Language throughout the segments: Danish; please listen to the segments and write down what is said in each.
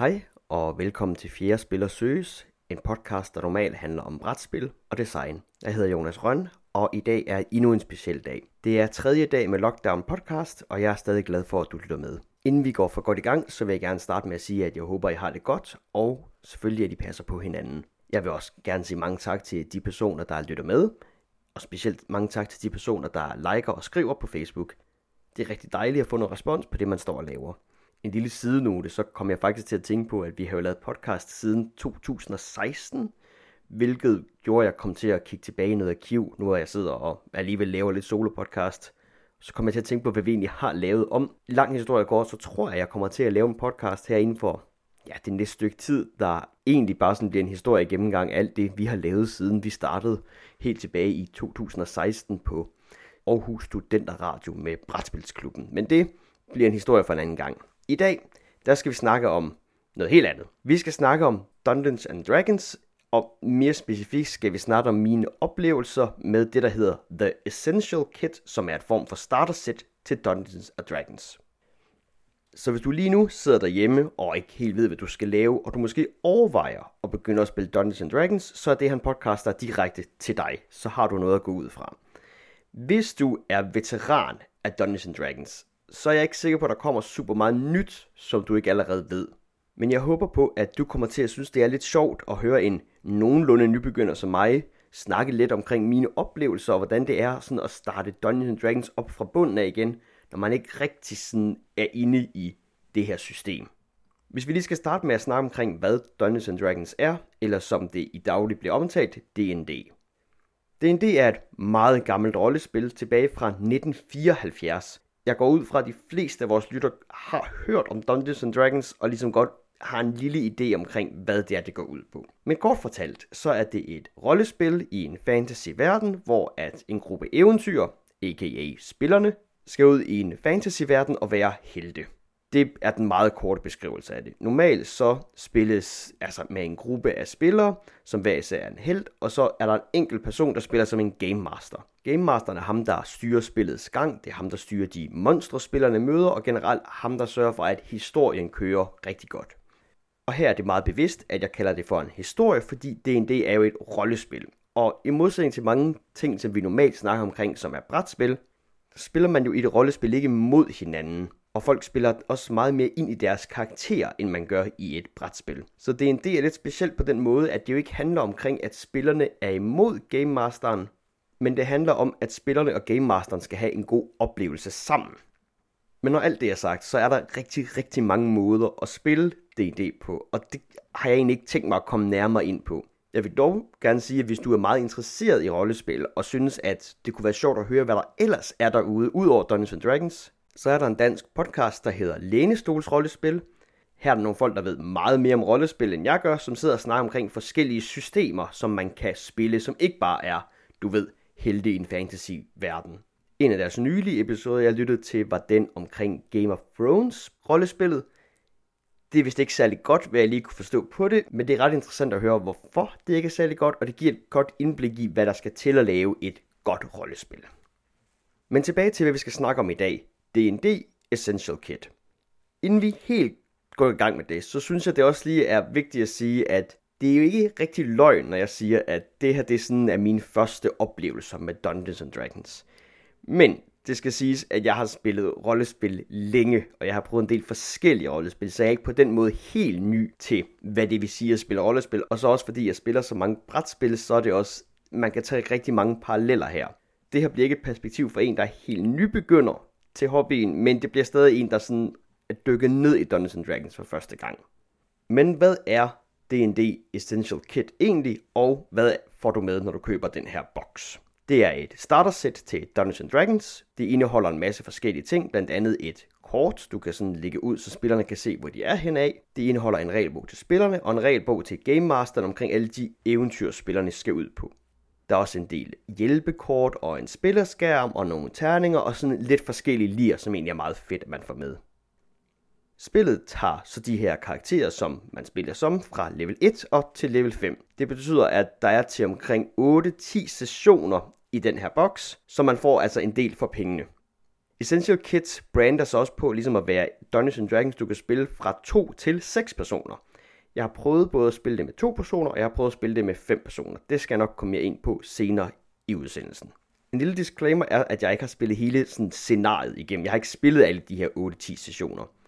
Hej og velkommen til Fjerde Spiller Søges, en podcast, der normalt handler om brætspil og design. Jeg hedder Jonas Røn, og i dag er endnu en speciel dag. Det er tredje dag med Lockdown Podcast, og jeg er stadig glad for, at du lytter med. Inden vi går for godt i gang, så vil jeg gerne starte med at sige, at jeg håber, I har det godt, og selvfølgelig, at I passer på hinanden. Jeg vil også gerne sige mange tak til de personer, der lytter med, og specielt mange tak til de personer, der liker og skriver på Facebook. Det er rigtig dejligt at få noget respons på det, man står og laver en lille sidenote, så kom jeg faktisk til at tænke på, at vi har jo lavet podcast siden 2016, hvilket gjorde, at jeg kom til at kigge tilbage i noget arkiv, nu hvor jeg sidder og alligevel laver lidt solo podcast. Så kom jeg til at tænke på, hvad vi egentlig har lavet om. Lang historie går, så tror jeg, at jeg kommer til at lave en podcast her inden for ja, det næste stykke tid, der egentlig bare sådan bliver en historie gennemgang af alt det, vi har lavet siden vi startede helt tilbage i 2016 på Aarhus Studenter Radio med Brætspilsklubben. Men det bliver en historie for en anden gang. I dag, der skal vi snakke om noget helt andet. Vi skal snakke om Dungeons and Dragons, og mere specifikt skal vi snakke om mine oplevelser med det, der hedder The Essential Kit, som er et form for starter set til Dungeons and Dragons. Så hvis du lige nu sidder derhjemme og ikke helt ved, hvad du skal lave, og du måske overvejer at begynde at spille Dungeons and Dragons, så er det her en podcast, der er direkte til dig. Så har du noget at gå ud fra. Hvis du er veteran af Dungeons and Dragons, så er jeg ikke sikker på, at der kommer super meget nyt, som du ikke allerede ved. Men jeg håber på, at du kommer til at synes, det er lidt sjovt at høre en nogenlunde nybegynder som mig snakke lidt omkring mine oplevelser og hvordan det er sådan at starte Dungeons Dragons op fra bunden af igen, når man ikke rigtig sådan er inde i det her system. Hvis vi lige skal starte med at snakke omkring, hvad Dungeons Dragons er, eller som det i daglig bliver omtalt, D&D. D&D er et meget gammelt rollespil tilbage fra 1974, jeg går ud fra, at de fleste af vores lytter har hørt om Dungeons and Dragons, og ligesom godt har en lille idé omkring, hvad det er, det går ud på. Men kort fortalt, så er det et rollespil i en fantasy-verden, hvor at en gruppe eventyr, a.k.a. spillerne, skal ud i en fantasy-verden og være helte. Det er den meget korte beskrivelse af det. Normalt så spilles altså med en gruppe af spillere, som hver især er en held, og så er der en enkelt person, der spiller som en Game Master. Game Masteren er ham, der styrer spillets gang, det er ham, der styrer de monstre, spillerne møder, og generelt ham, der sørger for, at historien kører rigtig godt. Og her er det meget bevidst, at jeg kalder det for en historie, fordi D&D er jo et rollespil. Og i modsætning til mange ting, som vi normalt snakker omkring, som er brætspil, så spiller man jo i et rollespil ikke mod hinanden og folk spiller også meget mere ind i deres karakter, end man gør i et brætspil. Så D&D er lidt specielt på den måde, at det jo ikke handler omkring, at spillerne er imod Game Masteren, men det handler om, at spillerne og Game Masteren skal have en god oplevelse sammen. Men når alt det er sagt, så er der rigtig, rigtig mange måder at spille D&D på, og det har jeg egentlig ikke tænkt mig at komme nærmere ind på. Jeg vil dog gerne sige, at hvis du er meget interesseret i rollespil, og synes, at det kunne være sjovt at høre, hvad der ellers er derude, ud over Dungeons Dragons, så er der en dansk podcast, der hedder Lænestols Rollespil. Her er der nogle folk, der ved meget mere om rollespil, end jeg gør, som sidder og snakker omkring forskellige systemer, som man kan spille, som ikke bare er, du ved, helte i en fantasy-verden. En af deres nylige episoder, jeg lyttede til, var den omkring Game of Thrones rollespillet. Det er vist ikke særlig godt, hvad jeg lige kunne forstå på det, men det er ret interessant at høre, hvorfor det ikke er særlig godt, og det giver et godt indblik i, hvad der skal til at lave et godt rollespil. Men tilbage til, hvad vi skal snakke om i dag. D&D Essential Kit. Inden vi helt går i gang med det, så synes jeg det også lige er vigtigt at sige, at det er jo ikke rigtig løgn, når jeg siger, at det her det er sådan er mine første oplevelser med Dungeons and Dragons. Men det skal siges, at jeg har spillet rollespil længe, og jeg har prøvet en del forskellige rollespil, så jeg er ikke på den måde helt ny til, hvad det vil sige at spille rollespil. Og så også fordi jeg spiller så mange brætspil, så er det også, man kan tage rigtig mange paralleller her. Det her bliver ikke et perspektiv for en, der er helt nybegynder, til hobbyen, men det bliver stadig en, der sådan er dykket ned i Dungeons Dragons for første gang. Men hvad er D&D Essential Kit egentlig, og hvad får du med, når du køber den her boks? Det er et starter-sæt til Dungeons Dragons. Det indeholder en masse forskellige ting, blandt andet et kort, du kan sådan lægge ud, så spillerne kan se, hvor de er henad. Det indeholder en regelbog til spillerne, og en regelbog til Game Masteren omkring alle de eventyr, spillerne skal ud på. Der er også en del hjælpekort og en spillerskærm og nogle terninger og sådan lidt forskellige lir, som egentlig er meget fedt, at man får med. Spillet tager så de her karakterer, som man spiller som, fra level 1 op til level 5. Det betyder, at der er til omkring 8-10 sessioner i den her boks, så man får altså en del for pengene. Essential Kits brander sig også på ligesom at være Dungeons Dragons, du kan spille fra 2 til 6 personer. Jeg har prøvet både at spille det med to personer, og jeg har prøvet at spille det med fem personer. Det skal jeg nok komme mere ind på senere i udsendelsen. En lille disclaimer er, at jeg ikke har spillet hele sådan scenariet igennem. Jeg har ikke spillet alle de her 8-10 sessioner.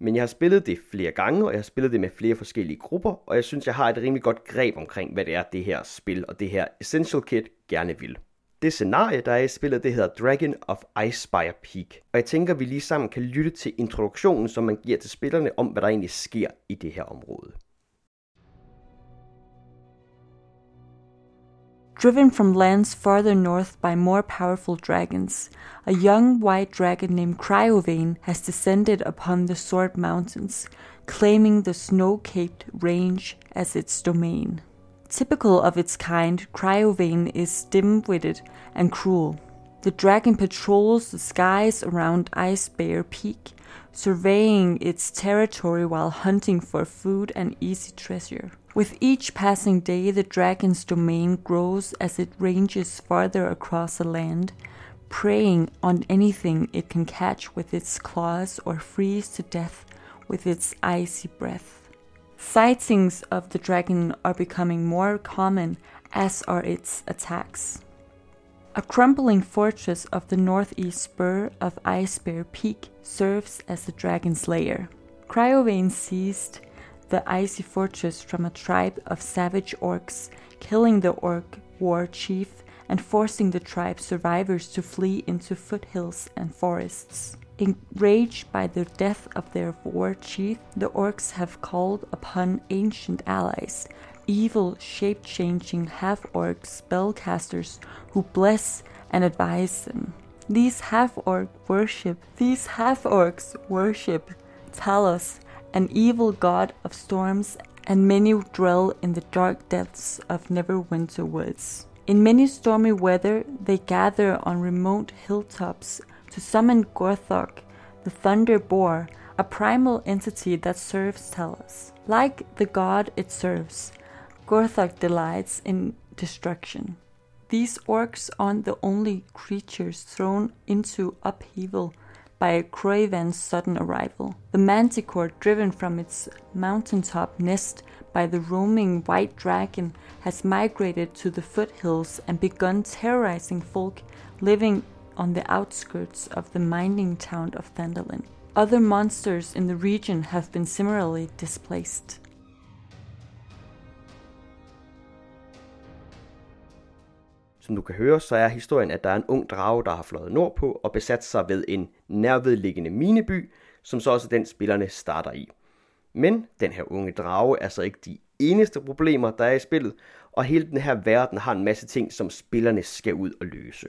Men jeg har spillet det flere gange, og jeg har spillet det med flere forskellige grupper, og jeg synes, jeg har et rimelig godt greb omkring, hvad det er, det her spil og det her Essential Kit gerne vil. Det scenarie, der er i spillet, det hedder Dragon of Icespire Peak. Og jeg tænker, vi lige sammen kan lytte til introduktionen, som man giver til spillerne om, hvad der egentlig sker i det her område. Driven from lands farther north by more powerful dragons, a young white dragon named Cryovane has descended upon the Sword Mountains, claiming the snow capped range as its domain. Typical of its kind, Cryovane is dim witted and cruel. The dragon patrols the skies around Ice Bear Peak, surveying its territory while hunting for food and easy treasure. With each passing day, the dragon's domain grows as it ranges farther across the land, preying on anything it can catch with its claws or freeze to death with its icy breath. Sightings of the dragon are becoming more common, as are its attacks. A crumbling fortress of the northeast spur of Ice Bear Peak serves as the dragon's lair. Cryovane seized the icy fortress from a tribe of savage orcs, killing the orc war chief and forcing the tribe's survivors to flee into foothills and forests. Enraged by the death of their war chief, the orcs have called upon ancient allies, evil shape changing half orc spellcasters who bless and advise them. These half orc worship, these half orcs worship Talos, an evil god of storms, and many dwell in the dark depths of Neverwinter woods. In many stormy weather, they gather on remote hilltops to summon Gorthok, the Thunder Boar, a primal entity that serves Talos. Like the god it serves, Gorthok delights in destruction. These orcs aren't the only creatures thrown into upheaval by a Croyvan's sudden arrival. The manticore, driven from its mountaintop nest by the roaming white dragon, has migrated to the foothills and begun terrorizing folk living on the outskirts of the mining town of Thandalin. Other monsters in the region have been similarly displaced. Som du kan høre, så er historien, at der er en ung drage, der har fløjet nordpå og besat sig ved en nærvedliggende mineby, som så også den spillerne starter i. Men den her unge drage er så ikke de eneste problemer, der er i spillet, og hele den her verden har en masse ting, som spillerne skal ud og løse.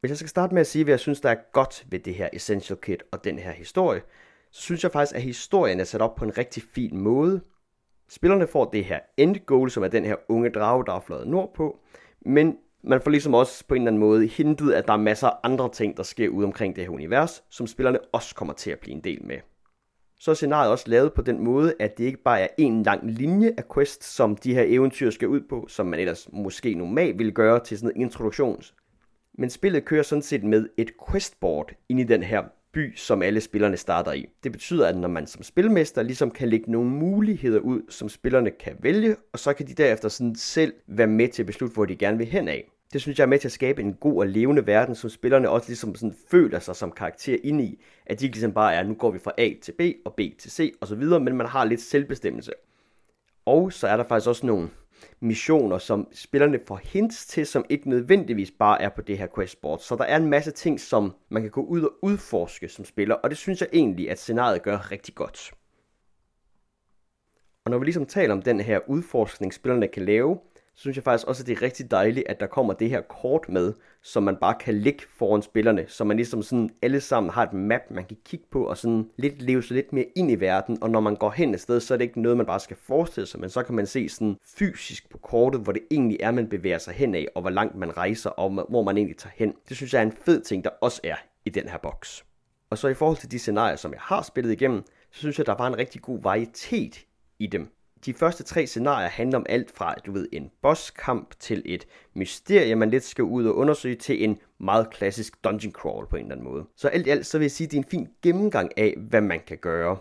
Hvis jeg skal starte med at sige, hvad jeg synes, der er godt ved det her Essential Kit og den her historie, så synes jeg faktisk, at historien er sat op på en rigtig fin måde. Spillerne får det her end goal, som er den her unge drage, der er fløjet nordpå, men man får ligesom også på en eller anden måde hintet, at der er masser af andre ting, der sker ude omkring det her univers, som spillerne også kommer til at blive en del med. Så er scenariet også lavet på den måde, at det ikke bare er en lang linje af quest, som de her eventyr skal ud på, som man ellers måske normalt ville gøre til sådan en introduktion, men spillet kører sådan set med et questboard ind i den her by, som alle spillerne starter i. Det betyder, at når man som spilmester ligesom kan lægge nogle muligheder ud, som spillerne kan vælge, og så kan de derefter sådan selv være med til at beslutte, hvor de gerne vil hen af. Det synes jeg er med til at skabe en god og levende verden, som spillerne også ligesom sådan føler sig som karakter ind i. At de ikke ligesom bare er, nu går vi fra A til B og B til C osv., men man har lidt selvbestemmelse. Og så er der faktisk også nogle missioner, som spillerne får hints til, som ikke nødvendigvis bare er på det her questboard. Så der er en masse ting, som man kan gå ud og udforske som spiller, og det synes jeg egentlig, at scenariet gør rigtig godt. Og når vi ligesom taler om den her udforskning, spillerne kan lave, så synes jeg faktisk også, at det er rigtig dejligt, at der kommer det her kort med, som man bare kan lægge foran spillerne, så man ligesom sådan alle sammen har et map, man kan kigge på, og sådan lidt leve sig lidt mere ind i verden, og når man går hen et sted, så er det ikke noget, man bare skal forestille sig, men så kan man se sådan fysisk på kortet, hvor det egentlig er, man bevæger sig hen af, og hvor langt man rejser, og hvor man egentlig tager hen. Det synes jeg er en fed ting, der også er i den her boks. Og så i forhold til de scenarier, som jeg har spillet igennem, så synes jeg, der var en rigtig god varietet i dem de første tre scenarier handler om alt fra, du ved, en bosskamp til et mysterie, man lidt skal ud og undersøge, til en meget klassisk dungeon crawl på en eller anden måde. Så alt i alt, så vil jeg sige, at det er en fin gennemgang af, hvad man kan gøre.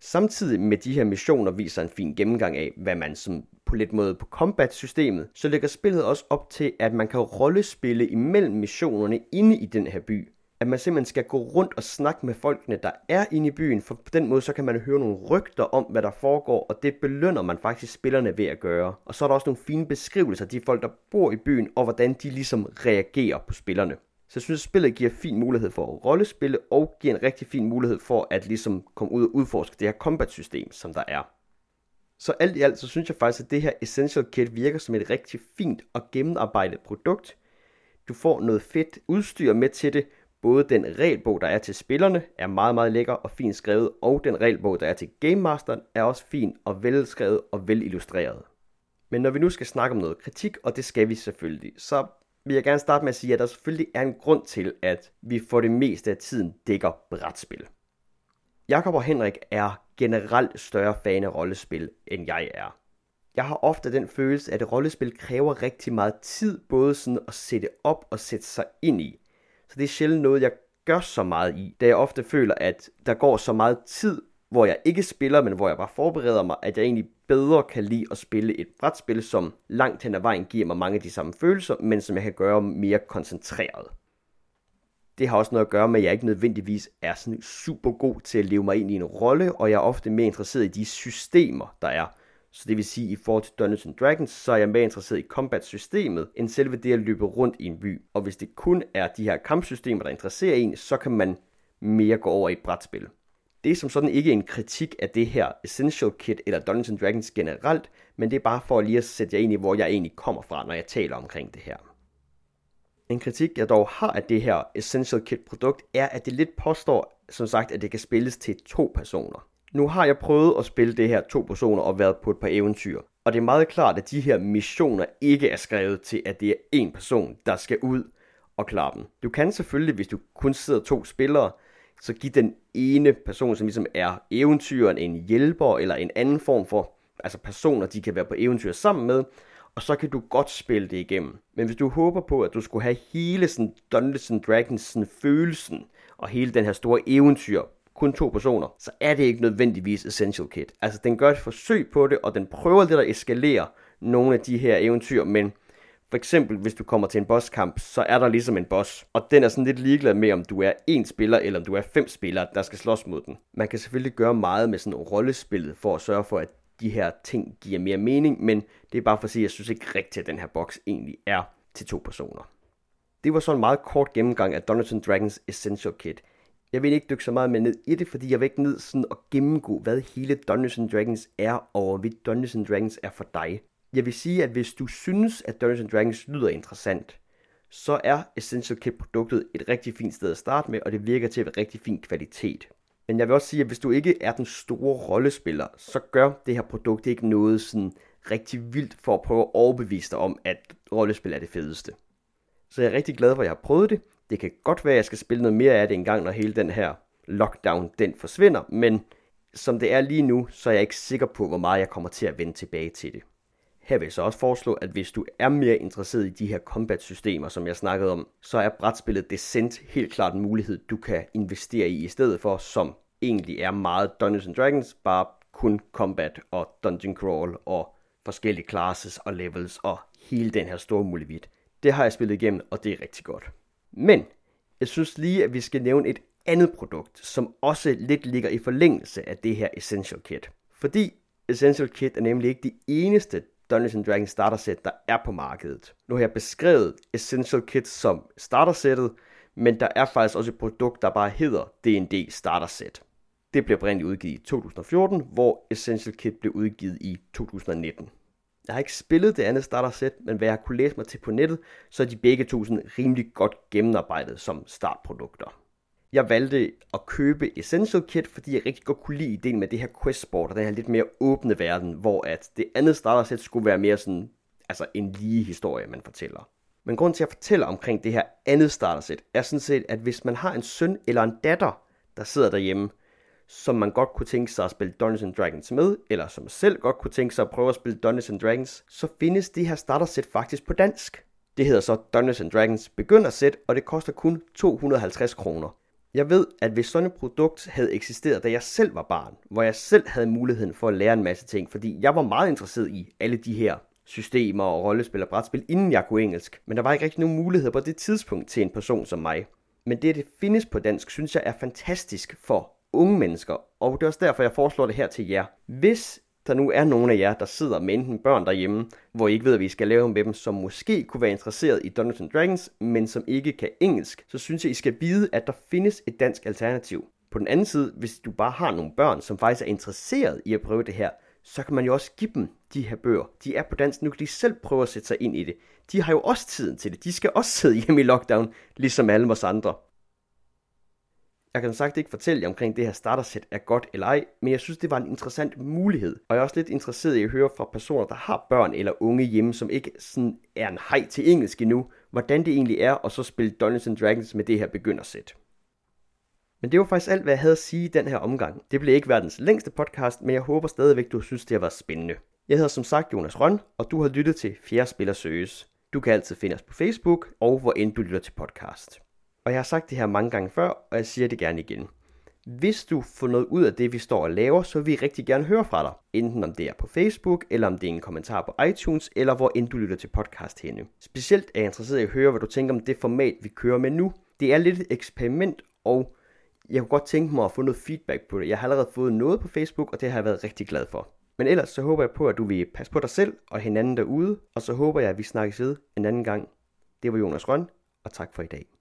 Samtidig med de her missioner viser en fin gennemgang af, hvad man som på lidt måde på combat-systemet, så lægger spillet også op til, at man kan rollespille imellem missionerne inde i den her by at man simpelthen skal gå rundt og snakke med folkene, der er inde i byen, for på den måde så kan man høre nogle rygter om, hvad der foregår, og det belønner man faktisk spillerne ved at gøre. Og så er der også nogle fine beskrivelser af de folk, der bor i byen, og hvordan de ligesom reagerer på spillerne. Så jeg synes, at spillet giver fin mulighed for at rollespille, og giver en rigtig fin mulighed for at ligesom komme ud og udforske det her combat-system, som der er. Så alt i alt, så synes jeg faktisk, at det her Essential Kit virker som et rigtig fint og gennemarbejdet produkt. Du får noget fedt udstyr med til det, Både den regelbog, der er til spillerne, er meget, meget lækker og fint skrevet, og den regelbog, der er til Game Masteren, er også fin og velskrevet og velillustreret. Men når vi nu skal snakke om noget kritik, og det skal vi selvfølgelig, så vil jeg gerne starte med at sige, at der selvfølgelig er en grund til, at vi for det meste af tiden dækker brætspil. Jakob og Henrik er generelt større fan af rollespil, end jeg er. Jeg har ofte den følelse, at rollespil kræver rigtig meget tid, både sådan at sætte op og sætte sig ind i. Så det er sjældent noget, jeg gør så meget i, da jeg ofte føler, at der går så meget tid, hvor jeg ikke spiller, men hvor jeg bare forbereder mig, at jeg egentlig bedre kan lide at spille et brætspil, som langt hen ad vejen giver mig mange af de samme følelser, men som jeg kan gøre mere koncentreret. Det har også noget at gøre med, at jeg ikke nødvendigvis er sådan super god til at leve mig ind i en rolle, og jeg er ofte mere interesseret i de systemer, der er. Så det vil sige, at i forhold til Dungeons and Dragons, så er jeg mere interesseret i combat-systemet, end selve det at løbe rundt i en by. Og hvis det kun er de her kampsystemer, der interesserer en, så kan man mere gå over i et brætspil. Det er som sådan ikke en kritik af det her Essential Kit eller Dungeons and Dragons generelt, men det er bare for lige at sætte jer ind i, hvor jeg egentlig kommer fra, når jeg taler omkring det her. En kritik, jeg dog har af det her Essential Kit produkt, er, at det lidt påstår, som sagt, at det kan spilles til to personer. Nu har jeg prøvet at spille det her to personer og været på et par eventyr. Og det er meget klart, at de her missioner ikke er skrevet til, at det er en person, der skal ud og klare dem. Du kan selvfølgelig, hvis du kun sidder to spillere, så give den ene person, som ligesom er eventyren, en hjælper eller en anden form for altså personer, de kan være på eventyr sammen med, og så kan du godt spille det igennem. Men hvis du håber på, at du skulle have hele sådan Dungeons Dragons sådan følelsen, og hele den her store eventyr kun to personer, så er det ikke nødvendigvis Essential Kit. Altså, den gør et forsøg på det, og den prøver lidt at eskalere nogle af de her eventyr, men for eksempel, hvis du kommer til en bosskamp, så er der ligesom en boss, og den er sådan lidt ligeglad med, om du er en spiller, eller om du er fem spillere, der skal slås mod den. Man kan selvfølgelig gøre meget med sådan rollespillet, for at sørge for, at de her ting giver mere mening, men det er bare for at sige, at jeg synes ikke rigtigt, at den her boks egentlig er til to personer. Det var så en meget kort gennemgang af Dungeons Dragons Essential Kit. Jeg vil ikke dykke så meget med ned i det, fordi jeg vil ikke ned sådan og gennemgå, hvad hele Dungeons and Dragons er, og hvad Dungeons and Dragons er for dig. Jeg vil sige, at hvis du synes, at Dungeons and Dragons lyder interessant, så er Essential Kit produktet et rigtig fint sted at starte med, og det virker til at være rigtig fin kvalitet. Men jeg vil også sige, at hvis du ikke er den store rollespiller, så gør det her produkt ikke noget sådan rigtig vildt for at prøve at overbevise dig om, at rollespil er det fedeste. Så jeg er rigtig glad for, at jeg har prøvet det. Det kan godt være, at jeg skal spille noget mere af det engang, når hele den her lockdown den forsvinder, men som det er lige nu, så er jeg ikke sikker på, hvor meget jeg kommer til at vende tilbage til det. Her vil jeg så også foreslå, at hvis du er mere interesseret i de her combat-systemer, som jeg snakkede om, så er brætspillet Descent helt klart en mulighed, du kan investere i i stedet for, som egentlig er meget Dungeons and Dragons, bare kun combat og dungeon crawl og forskellige classes og levels og hele den her store mulighed. Det har jeg spillet igennem, og det er rigtig godt. Men jeg synes lige, at vi skal nævne et andet produkt, som også lidt ligger i forlængelse af det her Essential Kit. Fordi Essential Kit er nemlig ikke det eneste Dungeons Dragons starter-sæt, der er på markedet. Nu har jeg beskrevet Essential Kit som starter-sættet, men der er faktisk også et produkt, der bare hedder D&D Starter Set. Det blev oprindeligt udgivet i 2014, hvor Essential Kit blev udgivet i 2019. Jeg har ikke spillet det andet starter-sæt, men hvad jeg kunne læse mig til på nettet, så er de begge to sådan rimelig godt gennemarbejdet som startprodukter. Jeg valgte at købe Essential Kit, fordi jeg rigtig godt kunne lide ideen med det her questboard og den her lidt mere åbne verden, hvor at det andet starter-sæt skulle være mere sådan, altså en lige historie, man fortæller. Men grunden til at fortæller omkring det her andet starter-sæt, er sådan set, at hvis man har en søn eller en datter, der sidder derhjemme, som man godt kunne tænke sig at spille Dungeons and Dragons med, eller som selv godt kunne tænke sig at prøve at spille Dungeons and Dragons, så findes det her starter-sæt faktisk på dansk. Det hedder så Dungeons and Dragons Begynder-sæt, og det koster kun 250 kroner. Jeg ved, at hvis sådan et produkt havde eksisteret, da jeg selv var barn, hvor jeg selv havde muligheden for at lære en masse ting, fordi jeg var meget interesseret i alle de her systemer og rollespil og brætspil, inden jeg kunne engelsk. Men der var ikke rigtig nogen mulighed på det tidspunkt til en person som mig. Men det, at det findes på dansk, synes jeg er fantastisk for unge mennesker, og det er også derfor, jeg foreslår det her til jer. Hvis der nu er nogen af jer, der sidder med enten børn derhjemme, hvor I ikke ved, hvad vi skal lave med dem, som måske kunne være interesseret i Dungeons Dragons, men som ikke kan engelsk, så synes jeg, I skal vide, at der findes et dansk alternativ. På den anden side, hvis du bare har nogle børn, som faktisk er interesseret i at prøve det her, så kan man jo også give dem de her bøger. De er på dansk, nu kan de selv prøve at sætte sig ind i det. De har jo også tiden til det. De skal også sidde hjemme i lockdown, ligesom alle os andre. Jeg kan sagt ikke fortælle jer omkring det her startersæt er godt eller ej, men jeg synes, det var en interessant mulighed. Og jeg er også lidt interesseret i at høre fra personer, der har børn eller unge hjemme, som ikke sådan er en hej til engelsk endnu, hvordan det egentlig er at så spille Dungeons and Dragons med det her begyndersæt. Men det var faktisk alt, hvad jeg havde at sige i den her omgang. Det blev ikke verdens længste podcast, men jeg håber stadigvæk, du synes, det har været spændende. Jeg hedder som sagt Jonas Røn, og du har lyttet til Fjerde Spiller Søges. Du kan altid finde os på Facebook, og hvor end du lytter til podcast. Og jeg har sagt det her mange gange før, og jeg siger det gerne igen. Hvis du får noget ud af det, vi står og laver, så vil vi rigtig gerne høre fra dig. Enten om det er på Facebook, eller om det er en kommentar på iTunes, eller hvor end du lytter til podcast henne. Specielt er jeg interesseret i at høre, hvad du tænker om det format, vi kører med nu. Det er lidt et eksperiment, og jeg kunne godt tænke mig at få noget feedback på det. Jeg har allerede fået noget på Facebook, og det har jeg været rigtig glad for. Men ellers så håber jeg på, at du vil passe på dig selv og hinanden derude, og så håber jeg, at vi snakkes ved en anden gang. Det var Jonas Røn, og tak for i dag.